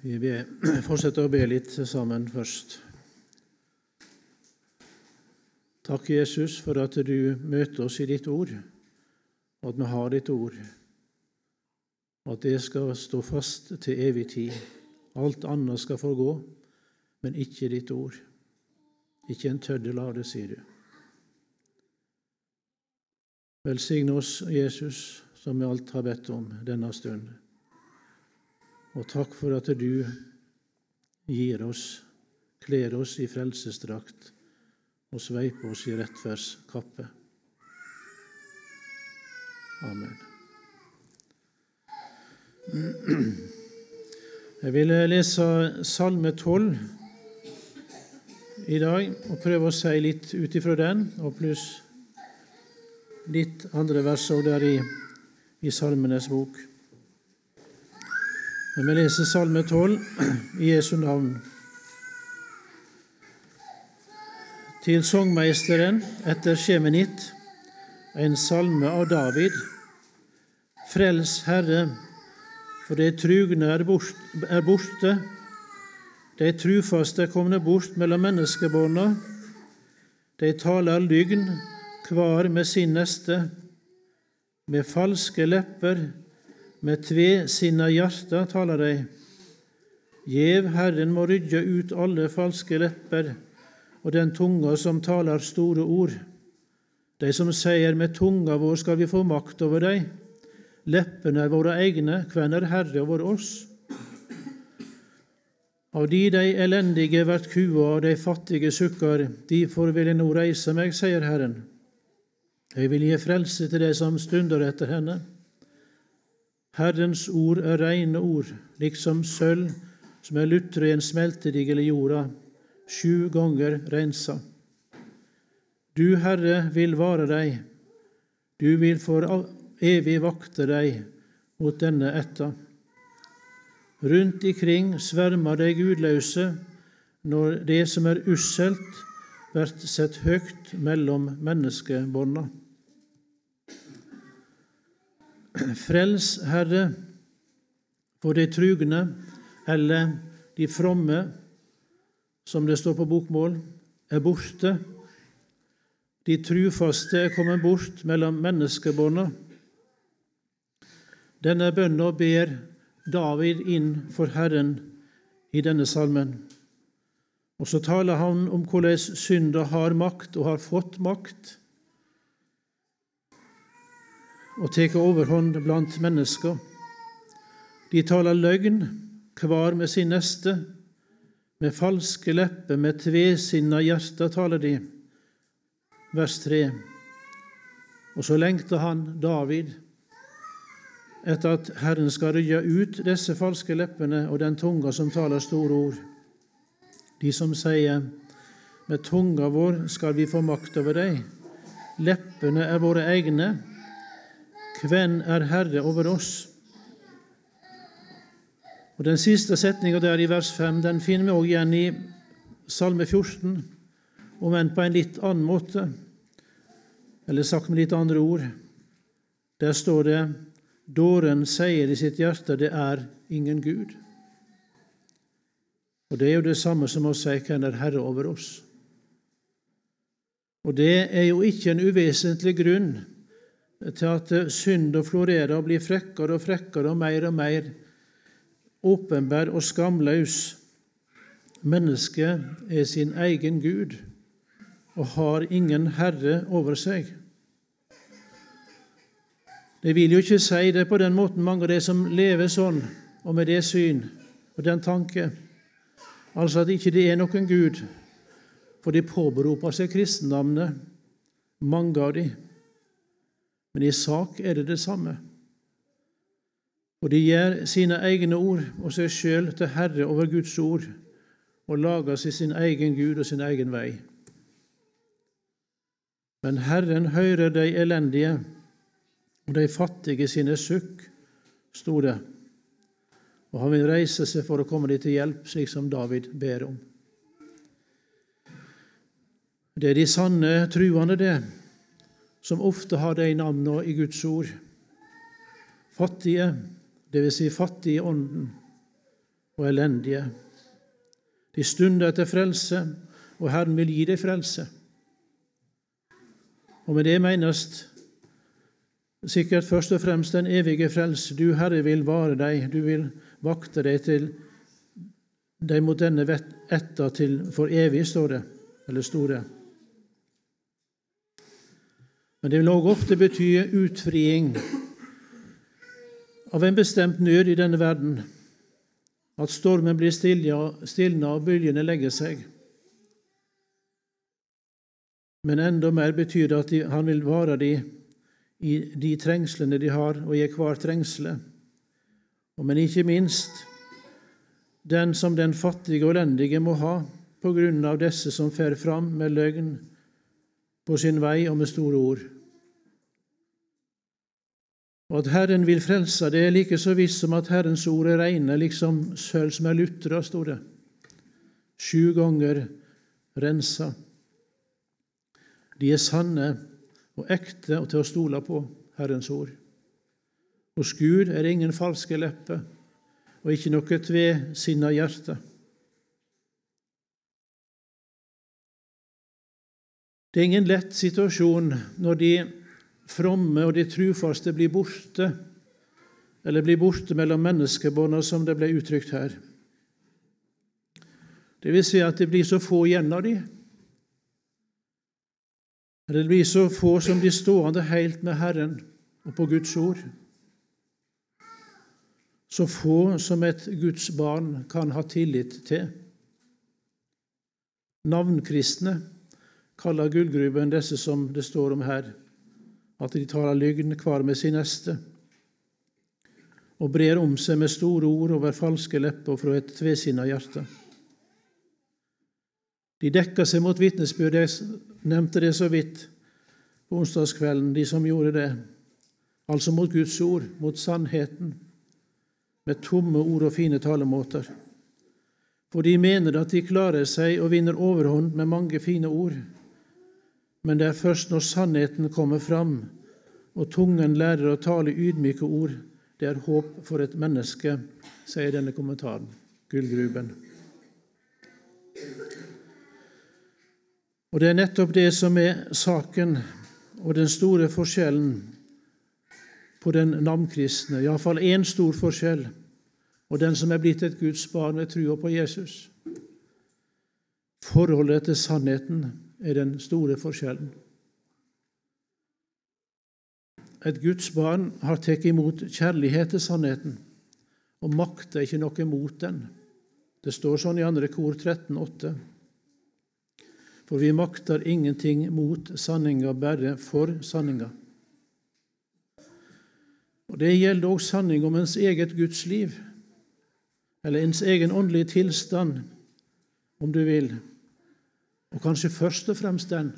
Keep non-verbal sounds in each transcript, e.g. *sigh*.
Vi *clears throat* fortsetter å be litt sammen først. Takk, Jesus, for at du møter oss i ditt ord, og at vi har ditt ord, og at det skal stå fast til evig tid. Alt annet skal forgå, men ikke ditt ord. Ikke en tøddel av det, sier du. Velsigne oss, Jesus, som vi alt har bedt om denne stund. Og takk for at du gir oss, kler oss i frelsesdrakt og sveiper oss i rettferdskappe. Amen. Jeg vil lese Salme 12 i dag og prøve å si litt ut ifra den, og pluss litt andre vers der i, i Salmenes bok. Men vi leser Salme 12 i Jesu navn. Til sangmeisteren etter Sjemenitt, en salme av David. Frels, Herre, for de trugne er borte. De trufaste er komne bort mellom menneskebånda. De taler lygn, hver med sin neste. Med falske lepper med tvesinna hjarta taler de. Gjev Herren må rydde ut alle falske lepper og den tunga som taler store ord. De som sier med tunga vår skal vi få makt over dei. Leppene er våre egne, kven er herre over oss? Av de de elendige vert kua og de fattige sukkar, difor vil jeg nå reise meg, sier Herren. Jeg vil gi frelse til de som stunder etter henne. Herrens ord er reine ord, liksom sølv som er lutra i en smeltedigel i jorda, sju ganger rensa. Du, Herre, vil vare deg, du vil for evig vakte deg mot denne etta. Rundt ikring svermer de gudløse når det som er usselt, blir sett høgt mellom menneskebånda. Frels, Herre, for de trugne eller de fromme, som det står på bokmål, er borte. De trufaste er kommet bort mellom menneskebånda. Denne bønna ber David inn for Herren i denne salmen. Og så taler han om hvordan synda har makt og har fått makt og tar overhånd blant mennesker. De taler løgn, hver med sin neste. Med falske lepper, med tvesinna hjerte taler de. Vers 3. Og så lengter han, David, etter at Herren skal rydde ut disse falske leppene og den tunga som taler store ord. De som sier, med tunga vår skal vi få makt over deg. Leppene er våre egne, hvem er Herre over oss? Og Den siste setninga der i vers 5 den finner vi òg igjen i Salme 14, om enn på en litt annen måte, eller sagt med litt andre ord. Der står det Dåren sier i sitt hjerte det er ingen Gud. Og Det er jo det samme som å si hvem er Herre over oss. Og det er jo ikke en uvesentlig grunn til at synda florerer og blir frekkere og frekkere og mer og mer åpenbar og skamløs. Mennesket er sin egen Gud og har ingen herre over seg. Det vil jo ikke si det på den måten, mange av de som lever sånn, og med det syn og den tanke, altså at ikke det er noen Gud, for de påberoper seg kristennavnet, mange av de. Men i sak er det det samme. Og de gjør sine egne ord og seg sjøl til herre over Guds ord og lager seg sin egen Gud og sin egen vei. Men Herren hører de elendige og de fattige sine sukk, sto det, og han vil reise seg for å komme dem til hjelp, slik som David ber om. Det er de sanne truende, det som ofte har de navnene i Guds ord. Fattige, dvs. Si fattige i ånden, og elendige. De stunder etter frelse, og Herren vil gi deg frelse. Og med det menes sikkert først og fremst den evige frelse. Du, Herre, vil vare deg, du vil vakte deg til deg mot denne etta til for evig, står det, eller sto det. Men det vil òg ofte bety utfriing av en bestemt nød i denne verden, at stormen blir stilna og bølgene legger seg. Men enda mer betyr det at han vil vare de i de trengslene de har, og i hver trengsle. Men ikke minst den som den fattige og elendige må ha på grunn av disse som fer fram med løgn på sin vei og med store ord. Og at Herren vil frelse, det er like så visst som at Herrens ord er reine, liksom sølv som er lutra, sto det. Sju ganger rensa. De er sanne og ekte og til å stole på, Herrens ord. Hos Gud er det ingen falske lepper og ikke noe tvesinna hjerte. Det er ingen lett situasjon når de fromme og de trufaste blir borte, eller blir borte mellom menneskebåndene, som det ble uttrykt her. Det vil si at det blir så få igjen av dem. Det blir så få som blir stående helt med Herren og på Guds ord. Så få som et Guds barn kan ha tillit til. Navnkristne kaller gullgruven disse som det står om her, at de taler lygn hver med sin neste, og brer om seg med store ord over falske lepper fra et tvesinna hjerte. De dekker seg mot vitnesbyrd. Jeg nevnte det så vidt på onsdagskvelden, de som gjorde det. Altså mot Guds ord, mot sannheten, med tomme ord og fine talemåter. For de mener at de klarer seg og vinner overhånd med mange fine ord. Men det er først når sannheten kommer fram, og tungen lærer å tale ydmyke ord, det er håp for et menneske, sier denne kommentaren, Gullgruben. Og det er nettopp det som er saken og den store forskjellen på den navnkristne, iallfall én stor forskjell, og den som er blitt et Guds barn ved trua på Jesus. Forholdet til sannheten er den store forskjellen. Et Guds barn har tatt imot kjærlighet til sannheten og makter ikke noe mot den. Det står sånn i 2. kor 13,8. For vi makter ingenting mot sanninga, bare for sanninga. Og Det gjelder også sanning om ens eget Guds liv, eller ens egen åndelige tilstand, om du vil, og kanskje først og fremst den.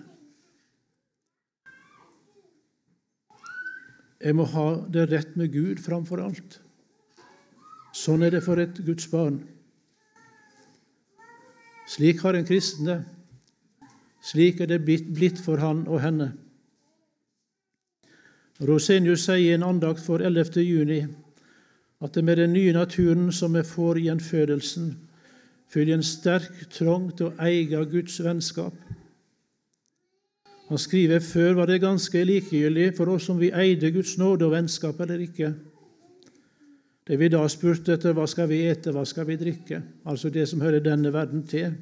Jeg må ha det rett med Gud framfor alt. Sånn er det for et Guds barn. Slik har en kristen det. Slik er det blitt for han og henne. Rosenius sier i en andakt for 11. juni at det med den nye naturen som vi får i gjenfødelsen, følger en sterk trang til å eie Guds vennskap. Han skriver før var det ganske likegyldig for oss om vi eide Guds nåde og vennskap eller ikke. Det vi da spurte etter, hva skal vi ete, hva skal vi drikke, altså det som hører denne verden til.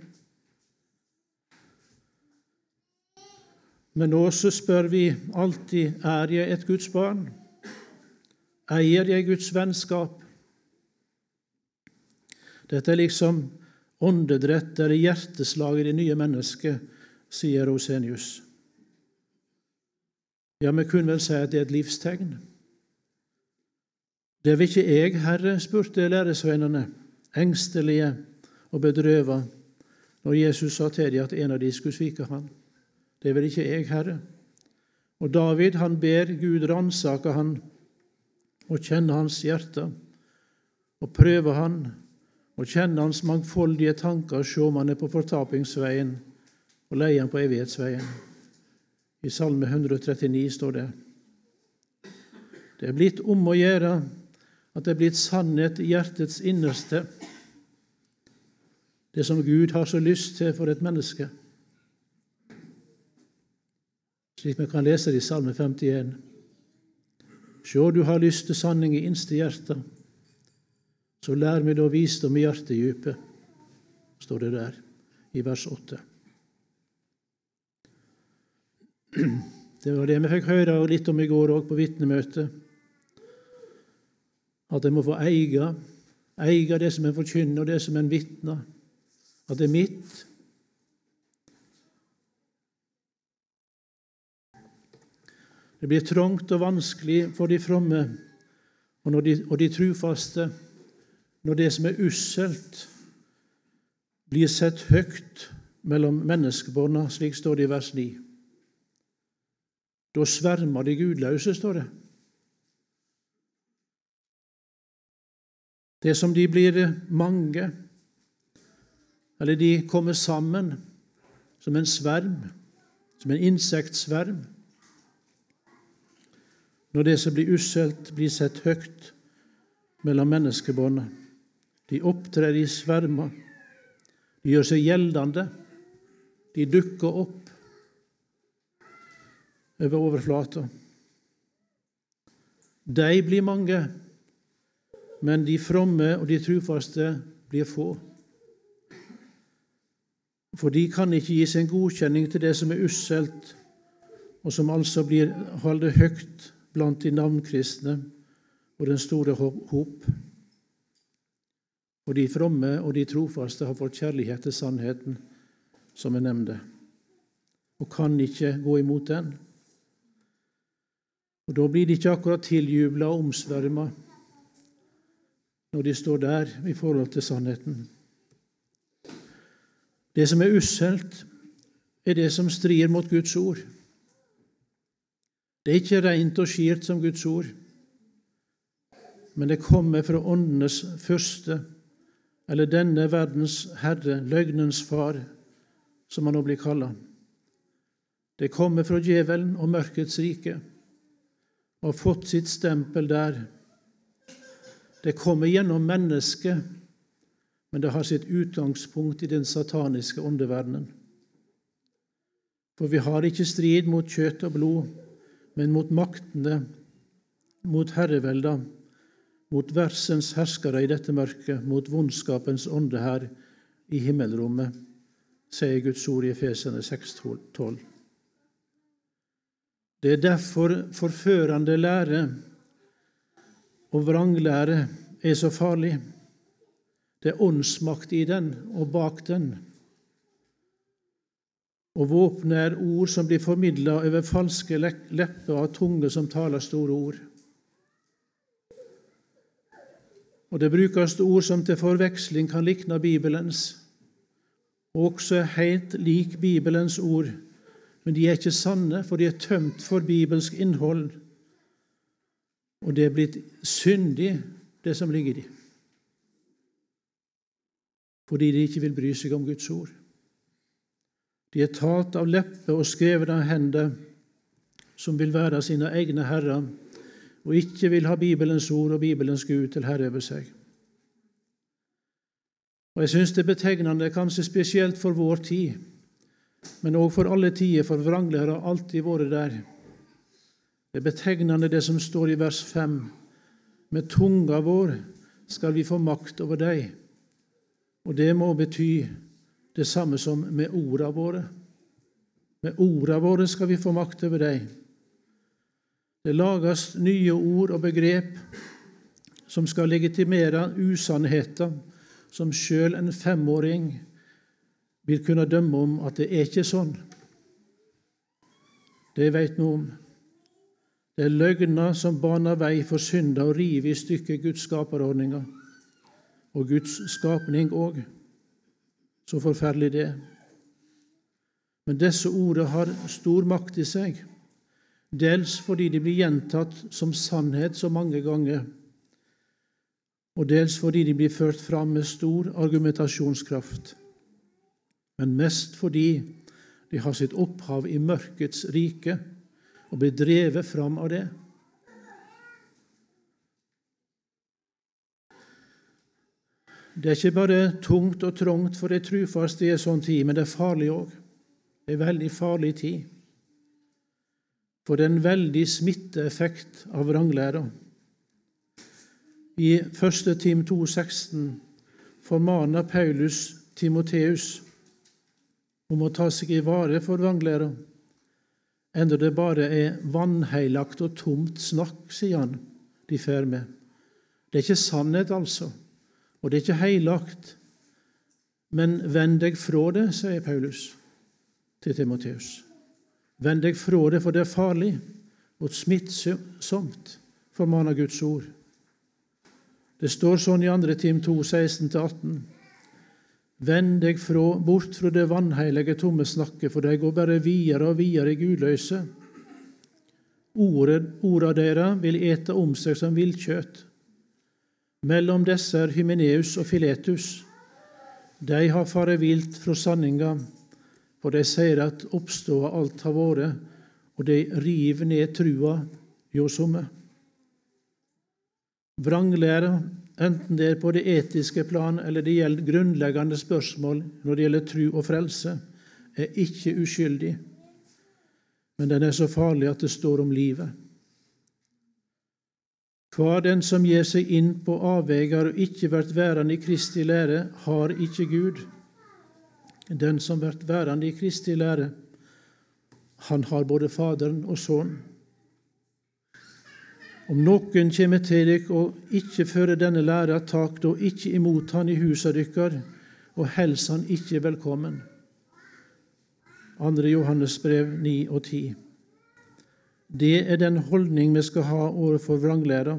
Men nå så spør vi alltid er jeg et Guds barn. Eier jeg Guds vennskap? Dette er liksom åndedrett eller hjerteslag i det nye mennesket, sier Rosenius. Ja, vi kunne vel si at det er et livstegn. Det vil ikke jeg, Herre, spurte læresveinene, engstelige og bedrøva, når Jesus sa til dem at en av de skulle svike han. Det vil ikke jeg, Herre. Og David han ber Gud ransake han og kjenne hans hjerte, og prøve han og kjenne hans mangfoldige tanker, se om han er på fortapingsveien, og leie han på evighetsveien. I Salme 139 står det. Det er blitt om å gjøre at det er blitt sannhet i hjertets innerste, det som Gud har så lyst til for et menneske. Slik vi kan lese det i Salme 51. Sjå, du har lyst til sanning i innste hjerte, så lær meg da visdom i hjertedypet, står det der i vers 8. Det var det vi fikk høre litt om i går òg på vitnemøtet. At en må få eie, eie det som en forkynner, og det som en vitner. At det er mitt. Det blir trangt og vanskelig for de fromme og, de, og de trufaste når det som er usselt, blir sett høyt mellom menneskebånda, slik står det i vers 9. Da svermer de gudløse, står det. Det som de blir mange, eller de kommer sammen som en sverm, som en insektsverm. Når det som blir usselt, blir sett høyt mellom menneskebånda. De opptrer i svermer. De gjør seg gjeldende. De dukker opp over overflata. De blir mange, men de fromme og de trufaste blir få. For de kan ikke gi sin godkjenning til det som er usselt, og som altså blir holdt høyt blant de navnkristne og den store hop. Og de fromme og de trofaste har fått kjærlighet til sannheten, som jeg nevnte, og kan ikke gå imot den. Og Da blir de ikke akkurat tiljubla og omsverma når de står der i forhold til sannheten. Det som er usselt, er det som strir mot Guds ord. Det er ikke rent og skirt som Guds ord, men det kommer fra åndenes første, eller denne verdens herre, løgnens far, som han nå blir kalla. Det kommer fra djevelen og mørkets rike og har fått sitt stempel der. Det kommer gjennom mennesket, men det har sitt utgangspunkt i den sataniske åndeverdenen. For vi har ikke strid mot kjøtt og blod, men mot maktene, mot herrevelda, mot versens herskere i dette mørket, mot vondskapens ånde her i himmelrommet, sier Guds ord i Efesene 6,12. Det er derfor forførende lære og vranglære er så farlig. Det er åndsmakt i den og bak den. Og våpenet er ord som blir formidla over falske lepper av tunge som taler store ord. Og det brukes ord som til forveksling kan likne Bibelens, og også helt lik Bibelens ord men de er ikke sanne, for de er tømt for bibelsk innhold. Og det er blitt syndig, det som ligger i dem. Fordi de ikke vil bry seg om Guds ord. De er talt av leppe og skrevet av hender som vil være sine egne herrer, og ikke vil ha Bibelens ord og Bibelens Gud til herre over seg. Og Jeg syns det er betegnende, kanskje spesielt for vår tid, men òg for alle tider, for vranglere har alltid vært der. Det er betegnende det som står i vers 5. Med tunga vår skal vi få makt over deg. Og det må bety det samme som med orda våre. Med orda våre skal vi få makt over deg. Det lages nye ord og begrep som skal legitimere usannheter som sjøl en femåring vil kunne dømme om at det er ikke sånn. Det vet noe om. Det er løgner som baner vei for synder og river i stykker Guds skaperordninger. Og Guds skapning òg. Så forferdelig det er. Men disse ordene har stor makt i seg, dels fordi de blir gjentatt som sannhet så mange ganger, og dels fordi de blir ført fram med stor argumentasjonskraft men mest fordi de har sitt opphav i mørkets rike og blir drevet fram av det. Det er ikke bare tungt og trangt for de trufaste i en sånn tid, men det er farlig òg. Det er en veldig farlig tid. For en veldig smitteeffekt av vranglæra. I 1. Tim 2,16 formaner Paulus Timoteus om å ta seg i vare for vranglæra, enda det bare er vanheilagt og tomt snakk, sier han de fer med. Det er ikke sannhet, altså, og det er ikke heilagt. Men vend deg fra det, sier Paulus til Timoteus. Vend deg fra det, for det er farlig og smittsomt, formaner Guds ord. Det står sånn i 2. Tim 2, 16-18. Vend deg fra, bort fra det vanheilige, tomme snakket, for de går bare videre og videre i gudløse. Orda dere vil ete om seg som villkjøtt. Mellom disse er Hymeneus og Filetus. De har fare vilt fra sanninga, for de sier at oppståa alt har vært, og de river ned trua hjå somme. Vranglære, enten det er på det etiske plan eller det gjelder grunnleggende spørsmål når det gjelder tru og frelse, er ikke uskyldig men den er så farlig at det står om livet. Hver den som gir seg inn på avveier og ikke blir værende i Kristi lære, har ikke Gud. Den som blir værende i Kristi lære, han har både Faderen og Sønnen. Om noen kommer til dere og ikke fører denne læra, tak da ikke imot han i husa deres, og hils han ikke velkommen. 2. Johannes brev 9 og 10. Det er den holdning vi skal ha overfor vranglæra,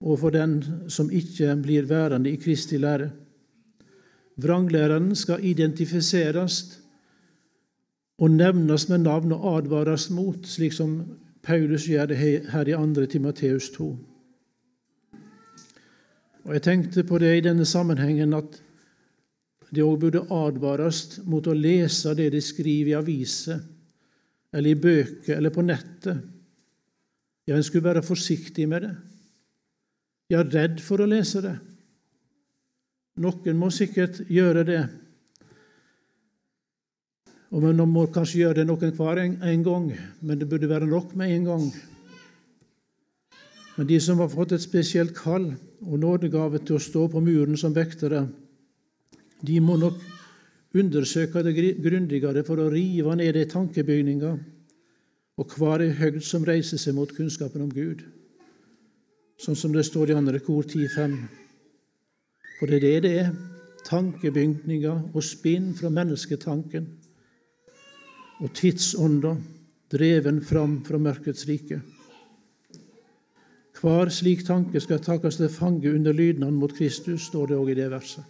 og for den som ikke blir værende i Kristi lære. Vranglæreren skal identifiseres og nevnes med navn og advares mot, slik som Paulus gjør det her i 2. Timoteus 2. Og Jeg tenkte på det i denne sammenhengen at det òg burde advares mot å lese det de skriver i aviser, eller i bøker, eller på nettet. Ja, en skulle være forsiktig med det. Ja, redd for å lese det. Noen må sikkert gjøre det. Og Man må kanskje gjøre det noen hver en, en gang, men det burde være nok med en gang. Men de som har fått et spesielt kall og nådegave til å stå på muren som vektere, de må nok undersøke det grundigere for å rive ned de tankebygninger og hver ei høgd som reiser seg mot kunnskapen om Gud, sånn som det står i andre kor 10.5. For det er det det er tankebygninger og spinn fra mennesketanken og tidsånda dreven fram fra mørkets rike. Hver slik tanke skal takast til fange under lydnaden mot Kristus, står det òg i det verset.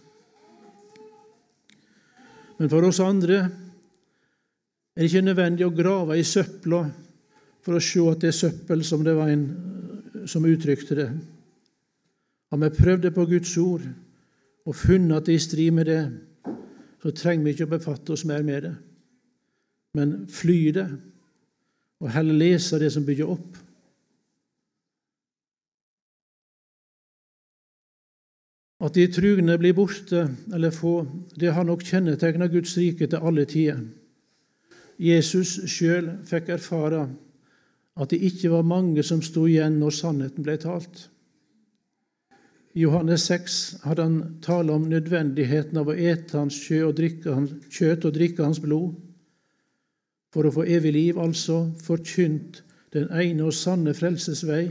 Men for oss andre er det ikke nødvendig å grave i søpla for å se at det er søppel, som det var en som uttrykte det. Har vi prøvd det på Guds ord og funnet at det er i strid med det, så trenger vi ikke å befatte oss mer med det. Men fly det, og heller lese det som bygger opp. At de trugne blir borte eller få, det har nok kjennetegna Guds rike til alle tider. Jesus sjøl fikk erfare at det ikke var mange som sto igjen når sannheten ble talt. I Johannes 6 hadde han tale om nødvendigheten av å ete hans kjøtt og drikke hans, blod. For å få evig liv, altså forkynt den ene og sanne frelsesvei.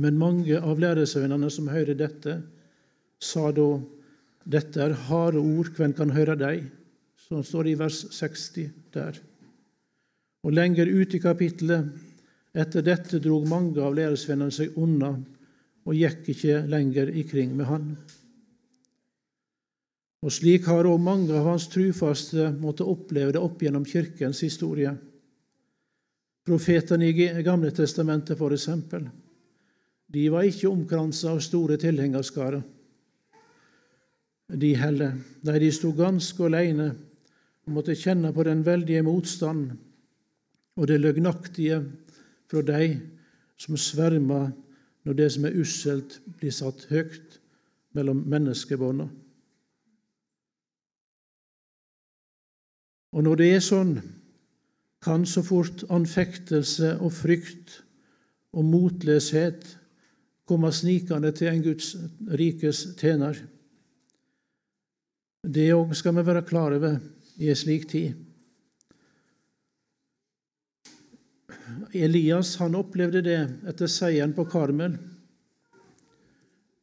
Men mange av læresønnene som hører dette, sa da dette er harde ord, hvem kan høre deg? Sånn står det i vers 60 der. Og lenger ut i kapittelet, etter dette drog mange av læresvennene seg unna og gikk ikke lenger ikring med han. Og slik har òg mange av hans trufaste måttet oppleve det opp gjennom kirkens historie. Profetene i Gamle testamentet, for eksempel, de var ikke omkransa av store tilhengerskarer de heller. Nei, de sto ganske alene og måtte kjenne på den veldige motstanden og det løgnaktige fra de som svermer når det som er usselt, blir satt høyt, mellom menneskebånda. Og når det er sånn, kan så fort anfektelse og frykt og motløshet komme snikende til en Guds rikes tjener. Det òg skal vi være klar over i en slik tid. Elias han opplevde det etter seieren på Karmel.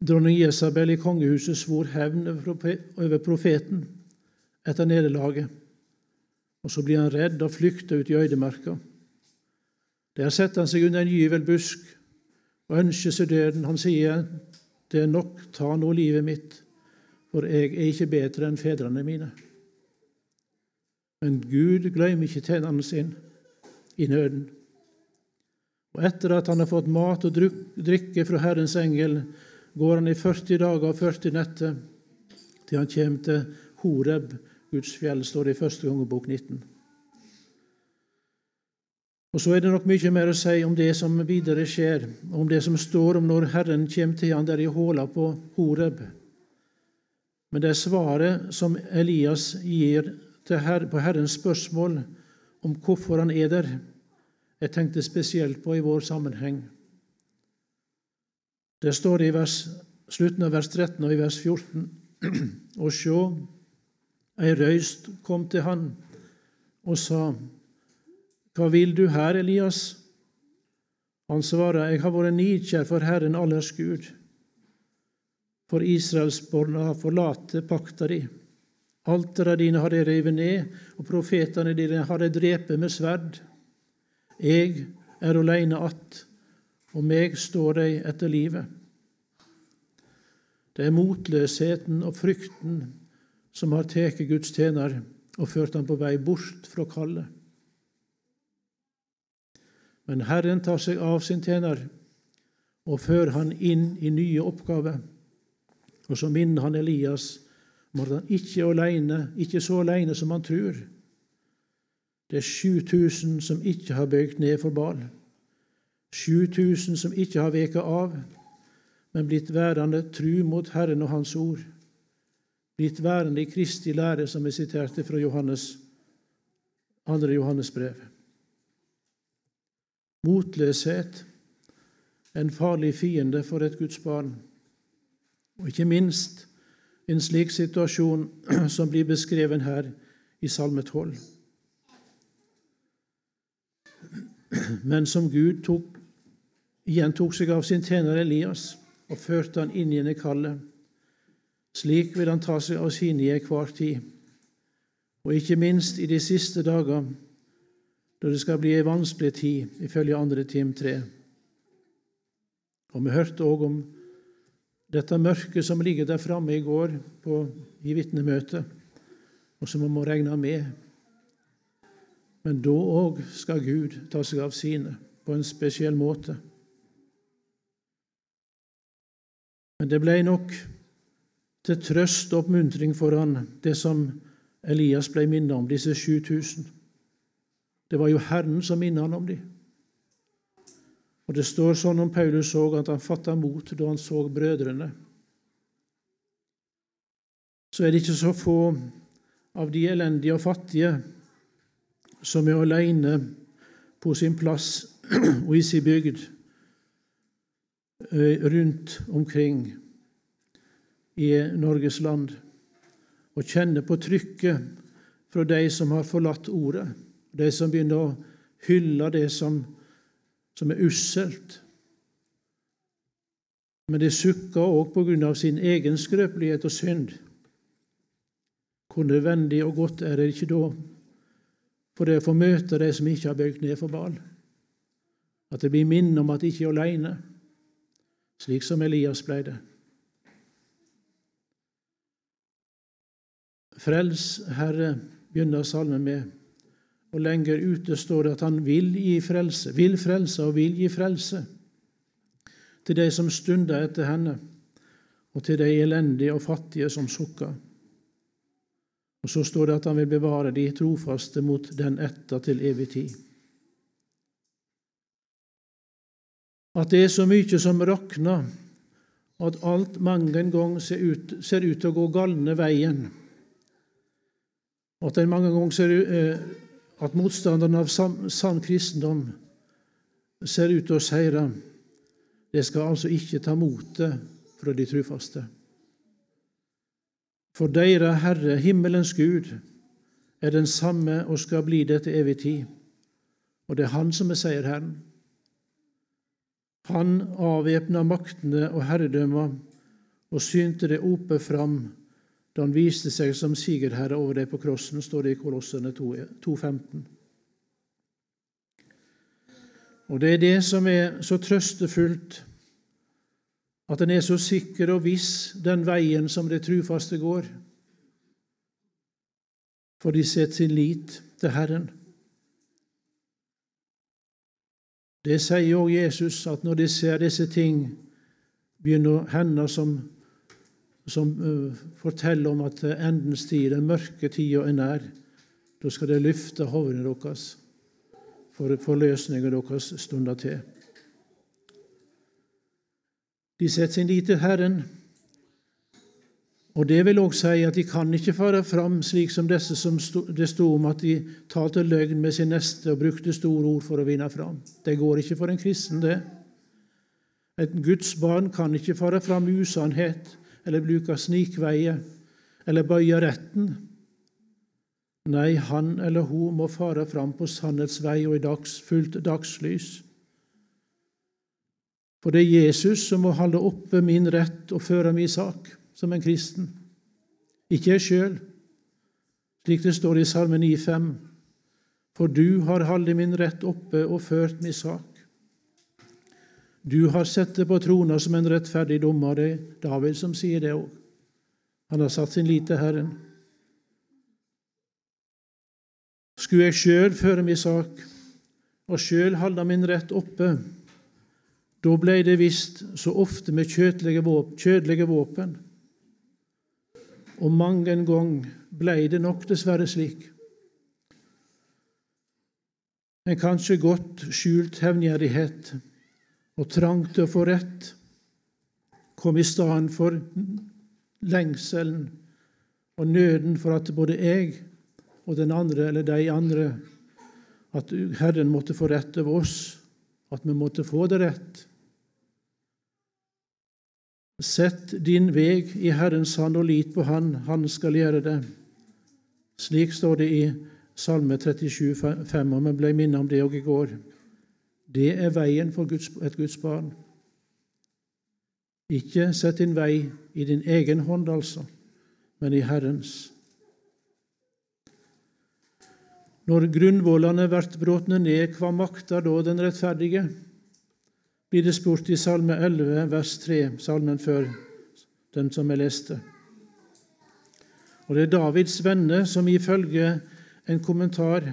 Dronning Jesabel i kongehuset svor hevn over profeten etter nederlaget. Og så blir han redd og flykter ut i øydemarka. Der setter han seg under en gyvelbusk og ønsker seg døden. Han sier, 'Det er nok, ta nå livet mitt, for jeg er ikke bedre enn fedrene mine.' Men Gud glemmer ikke tjeneren sin i nøden. Og etter at han har fått mat og drikke fra Herrens engel, går han i 40 dager og 40 netter til han kommer til Horeb, Guds fjell, står det i første kongebok 19. Og Så er det nok mye mer å si om det som videre skjer, om det som står om når Herren kommer til han der i håla på Horeb. Men det er svaret som Elias gir her, på Herrens spørsmål om hvorfor han er der, jeg tenkte spesielt på i vår sammenheng. Det står i vers, slutten av vers 13 og i vers 14. *clears throat* Og sjå, ei røyst kom til han og sa, Hva vil du her, Elias? Han svarer, Jeg har vært nidkjær for Herren allers Gud, for Israelsborna har forlatt pakta di. Altera dine har de revet ned, og profetene dine har de drept med sverd. Jeg er aleine att, og meg står dei etter livet. Det er motløsheten og frykten som har tatt Guds tjener og ført ham på vei bort fra kallet. Men Herren tar seg av sin tjener og fører han inn i nye oppgaver. Og så minner han Elias om at han ikke er alene, ikke så alene som han tror. Det er 7000 som ikke har bøyd ned for Bal. 7000 som ikke har veket av, men blitt værende tru mot Herren og Hans ord. Blitt værende i Kristi lære, som vi siterte fra Johannes, 2. Johannes brev. Motløshet en farlig fiende for et Guds barn. Og ikke minst en slik situasjon *clears throat* som blir beskreven her i Salme 12. men som Gud tok, gjentok seg av sin tjener Elias og førte han inn i det kallet. Slik vil han ta seg av sine i enhver tid, og ikke minst i de siste dager, da det skal bli ei vanskelig tid, ifølge andre Tim 3. Og vi hørte òg om dette mørket som ligger der framme i går på, i vitnemøtet, og som vi må regne med men da òg skal Gud ta seg av sine på en spesiell måte. Men det ble nok til trøst og oppmuntring for han, det som Elias ble minnet om, disse 7000. Det var jo Herren som minnet han om dem. Og Det står sånn om Paulus òg, at han fatta mot da han så brødrene. Så er det ikke så få av de elendige og fattige som er alene på sin plass og i sin bygd eh, rundt omkring i Norges land, og kjenner på trykket fra de som har forlatt ordet, de som begynner å hylle det som, som er usselt. Men det sukker òg av sin egen skrøpelighet og synd. Hvor nødvendig og godt er det ikke da for det å få møte de som ikke har bøyd ned for Bal. At det blir minne om at de ikke er alene, slik som Elias ble det. Frels, Herre, begynner salmen med, og lenger ute står det at han vil gi frelse, vil frelse og vil gi frelse til de som stunder etter henne, og til de elendige og fattige som sukker. Og så står det at han vil bevare de trofaste mot den etta til evig tid. At det er så mye som rakner, at alt mange ganger ser ut, til å gå galne veien. At en mange ganger ser ut, eh, at motstanderen av sann kristendom ser ut til å seire. Det skal altså ikke ta motet fra de trufaste. For deira Herre, himmelens Gud, er den samme og skal bli det til evig tid. Og det er Han som er seierherren. Han avvæpna maktene og herredømma og synte det ope fram da han viste seg som sigerherre over dem på krossen, står det i Kolossene 2,15. Og det er det som er så trøstefullt, at en er så sikker og viss den veien som det trufaste går, for de setter sin lit til Herren. Det sier òg Jesus, at når de ser disse ting begynne å hende som, som uh, forteller om at endens tid, den mørke tida, er nær, da skal de løfte hodene deres for løsningen deres stunder til. De setter sin lit til Herren, og Det vil òg si at de kan ikke fare fram slik som disse som det sto om at de talte løgn med sin neste og brukte store ord for å vinne fram. Det går ikke for en kristen, det. Et Guds barn kan ikke fare fram usannhet eller bruke snikveier eller bøye retten. Nei, han eller hun må fare fram på sannhetsvei og i dags, fullt dagslys. For det er Jesus som må holde oppe min rett og føre min sak som en kristen. Ikke jeg sjøl, slik det står i Salme 9,5. For du har holdt min rett oppe og ført min sak. Du har sett det på trona som en rettferdig dommer. Det er David som sier det òg. Han har satt sin lit til Herren. Skulle jeg sjøl føre min sak og sjøl holde min rett oppe, da blei det visst så ofte med kjødelige våpen og mange en gang blei det nok dessverre slik. En kanskje godt skjult hevngjerrighet og trang til å få rett kom i stedet for lengselen og nøden for at både jeg og den andre, eller de andre, at Herren måtte få rett over oss, at vi måtte få det rett. Sett din veg i Herrens hand og lit på Han, Han skal gjøre det. Slik står det i Salme 37, 5, og vi ble minnet om det òg i går. Det er veien for Guds, et Guds barn. Ikke sett din vei i din egen hånd, altså, men i Herrens. Når grunnvollene blir brotne ned, hva makter da den rettferdige? Blir det spurt i Salme 11, vers 3, salmen før den som jeg leste. Og Det er Davids venner som ifølge en kommentar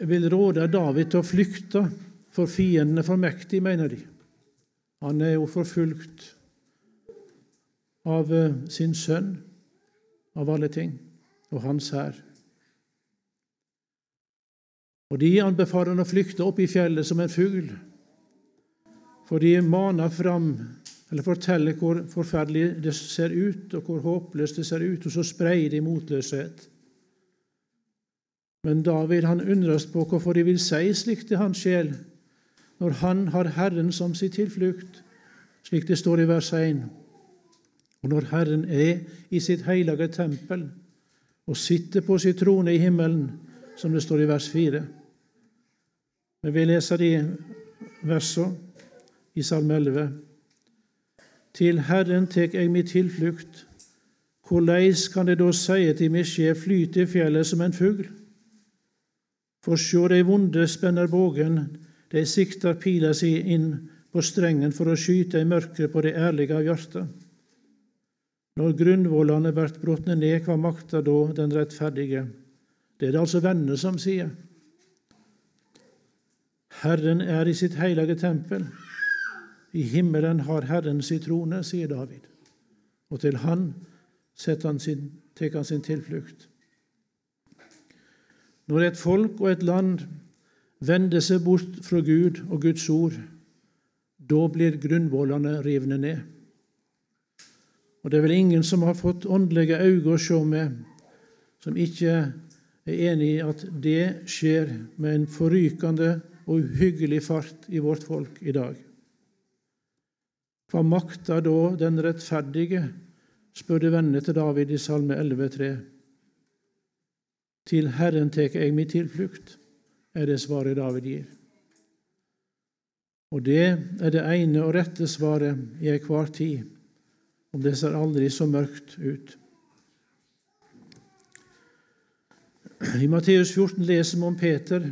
vil råde David til å flykte, for fiendene er for mektig, mener de. Han er jo forfulgt av eh, sin sønn, av alle ting, og hans hær. Og de anbefaler han å flykte opp i fjellet som en fugl. For de maner fram, eller forteller hvor forferdelig det ser ut, og hvor håpløst det ser ut, og så spreier de motløshet. Men David han undres på hvorfor de vil si slikt til hans sjel, når han har Herren som sin tilflukt, slik det står i vers 1. Og når Herren er i sitt hellige tempel og sitter på sin trone i himmelen, som det står i vers 4. Men vi leser de versene i Salme 11. Til Herren tek eg mi tilflukt. Korleis kan det da seie til mi skje flyt i fjellet som en fugl? For sjå, dei vonde spenner bågen, dei siktar pila si inn på strengen for å skyte i mørket på det ærlige av hjertet. Når grunnvollene vert brotne ned, hva makter da den rettferdige? Det er det altså venner som sier. Herren er i sitt hellige tempel. I himmelen har Herren sin trone, sier David, og til Han han sin, sin tilflukt. Når et folk og et land vender seg bort fra Gud og Guds ord, Da blir grunnvollene rivne ned. Og det er vel ingen som har fått åndelige øyne å se med, som ikke er enig i at det skjer med en forrykende og uhyggelig fart i vårt folk i dag. Hva makta da den rettferdige, spurte vennene til David i Salme 11,3. Til Herren tek jeg min tilflukt, er det svaret David gir. Og det er det ene og rette svaret i enhver tid, om det ser aldri så mørkt ut. I Matteus 14 leser vi om Peter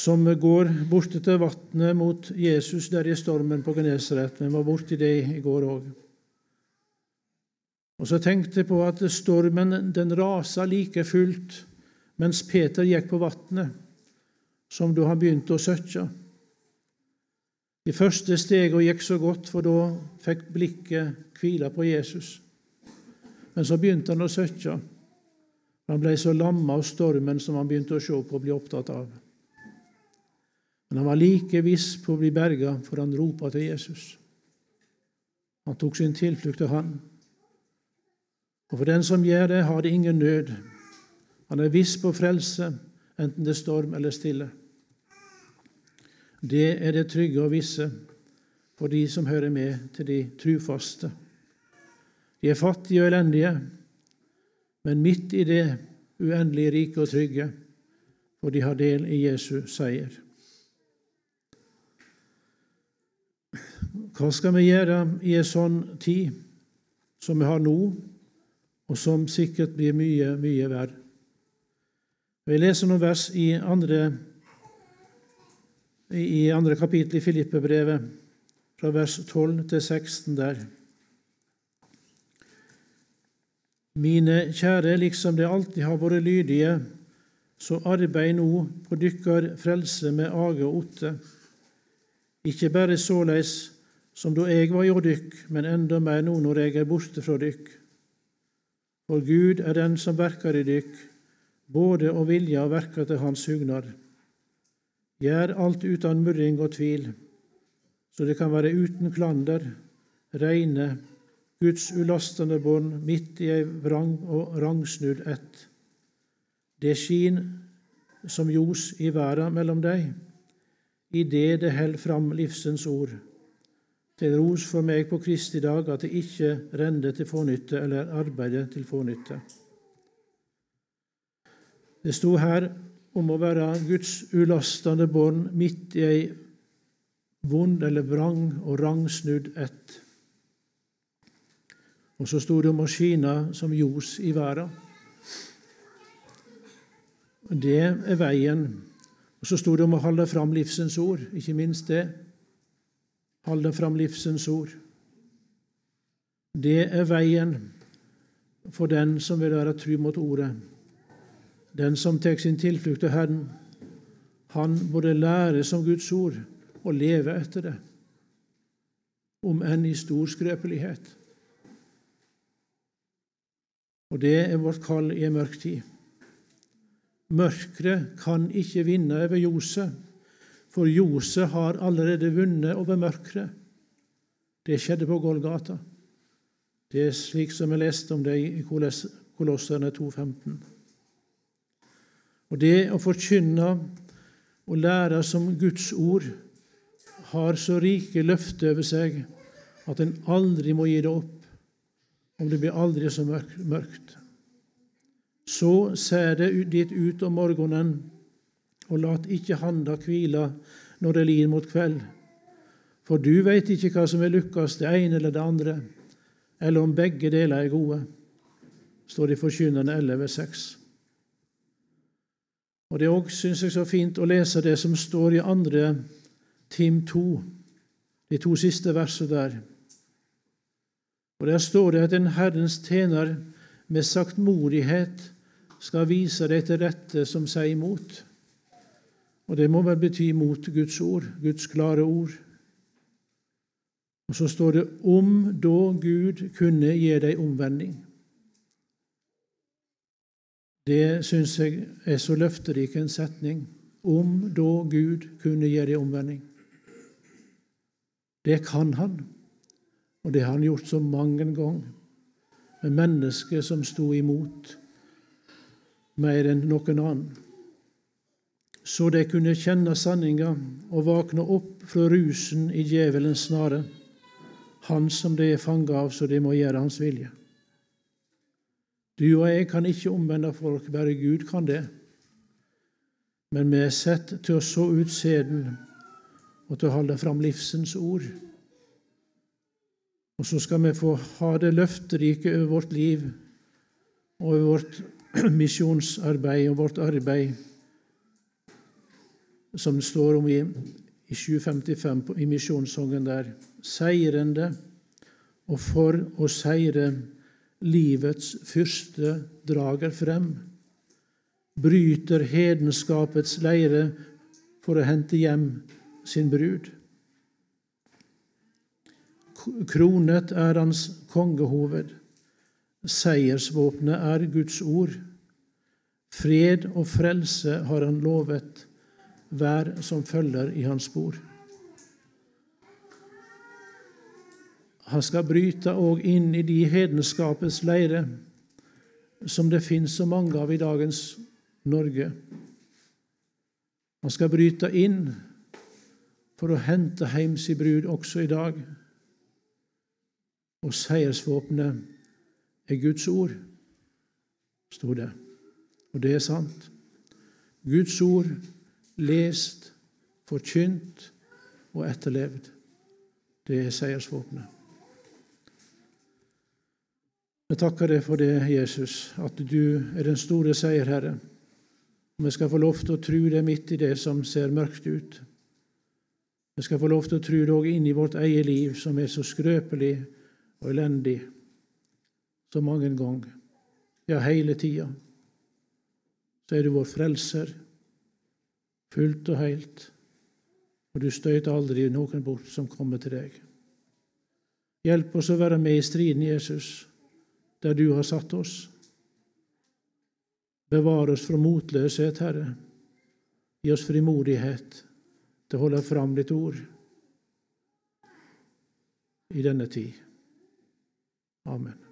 som går bort til vannet mot Jesus der i stormen på Genesaret. Vi var borti det i går òg. Og så tenkte jeg på at stormen den rasa like fullt mens Peter gikk på vannet, som da han begynte å søkke. De første stegene gikk så godt, for da fikk blikket hvile på Jesus. Men så begynte han å søkke. Han ble så lamma av stormen som han begynte å se på og bli opptatt av. Men han var like viss på å bli berga, for han ropa til Jesus. Han tok sin tilflukt til han. Og for den som gjør det, har det ingen nød. Han er viss på frelse, enten det er storm eller stille. Det er det trygge og visse for de som hører med til de trufaste. De er fattige og elendige, men midt i det uendelig rike og trygge, for de har del i Jesu seier. Hva skal vi gjøre i en sånn tid som vi har nå, og som sikkert blir mye, mye verre? Vi leser noen vers i andre, i andre kapittel i Filippebrevet, fra vers 12 til 16 der. Mine kjære, liksom det alltid har vært lydige, så arbeid nå på dykkar frelse med age og otte. Ikke bare såleis som da jeg var hjå dykk, men enda mer nå når jeg er borte fra dykk. For Gud er den som verker i dykk, både å vilja og verka til Hans hugnad. Gjør alt uten murring og tvil, så det kan være uten klander, reine, Guds ulastende bånd midt i ei vrang og rangsnudd ett. Det skin som ljos i verda mellom dei, i det det held fram livsens ord. Til ros for meg på Kristi dag at det ikke rende til fånytte eller arbeide til fånytte. Det sto her om å være Guds ulastende bånd midt i ei vond eller vrang og rangsnudd ett. Og så sto det om å skine som ljos i verden. Det er veien. Og så sto det om å holde fram livsens ord, ikke minst det. Holde fram livsens ord. Det er veien for den som vil være tru mot ordet. Den som tar sin tilflukt til Herren, han både lærer som Guds ord og leve etter det, om enn i stor skrøpelighet. Og det er vårt kall i en mørk tid. Mørket kan ikke vinne over ljoset, for ljoset har allerede vunnet over mørket. Det skjedde på Golgata. Det er slik som jeg leste om det i Kolosserne 2,15. Og det å forkynne og lære som Guds ord har så rike løfter over seg at en aldri må gi det opp om det blir aldri så mørkt. Så ser det dit ut om morgenen, og lat ikke handa hvile når det lir mot kveld. For du veit ikke hva som er lukkast, det ene eller det andre, eller om begge deler er gode, står det i Forkynnerne 11,6. Og Det er òg, syns jeg, så fint å lese det som står i andre Tim 2, de to siste versene der. Og Der står det at en Herrens tjener med saktmodighet skal vise deg til rette som sier imot. Og det må vel bety mot Guds ord, Guds klare ord. Og så står det 'om da Gud kunne gi deg omvending'. Det syns jeg er så løfterik en setning. Om da Gud kunne gi deg omvending. Det kan han, og det har han gjort så mange ganger med mennesker som sto imot mer enn noen annen. Så de kunne kjenne sanninga og våkne opp fra rusen i djevelens snare, han som de er fanga av, så de må gjøre hans vilje. Du og jeg kan ikke omvende folk, bare Gud kan det. Men vi er sett til å så ut sæden og til å holde fram livsens ord. Og så skal vi få ha det løfterike over vårt liv og over vårt *clears throat* misjonsarbeid og vårt arbeid, som det står om i, i 755 i misjonssangen der. Seirende og for å seire livets fyrste drager frem, bryter hedenskapets leire for å hente hjem sin brud. Kronet er hans kongehoved. Seiersvåpenet er Guds ord. Fred og frelse har han lovet hver som følger i hans spor. Han skal bryte òg inn i de hedenskapets leire som det finnes så mange av i dagens Norge. Han skal bryte inn for å hente hjem sin brud også i dag. Og seiersvåpenet er Guds ord, sto det. Og det er sant. Guds ord lest, forkynt og etterlevd. Det er seiersvåpenet. Vi takker deg for det, Jesus, at du er den store seierherre. Og vi skal få lov til å tro det midt i det som ser mørkt ut. Vi skal få lov til å tro det òg inn i vårt eget liv, som er så skrøpelig og elendig så mange ganger, ja, hele tida, så er du vår frelser, fullt og helt, og du støter aldri noen bort som kommer til deg. Hjelp oss å være med i striden, Jesus, der du har satt oss. Bevar oss fra motløshet, Herre. Gi oss frimodighet til å holde fram ditt ord i denne tid. Amen.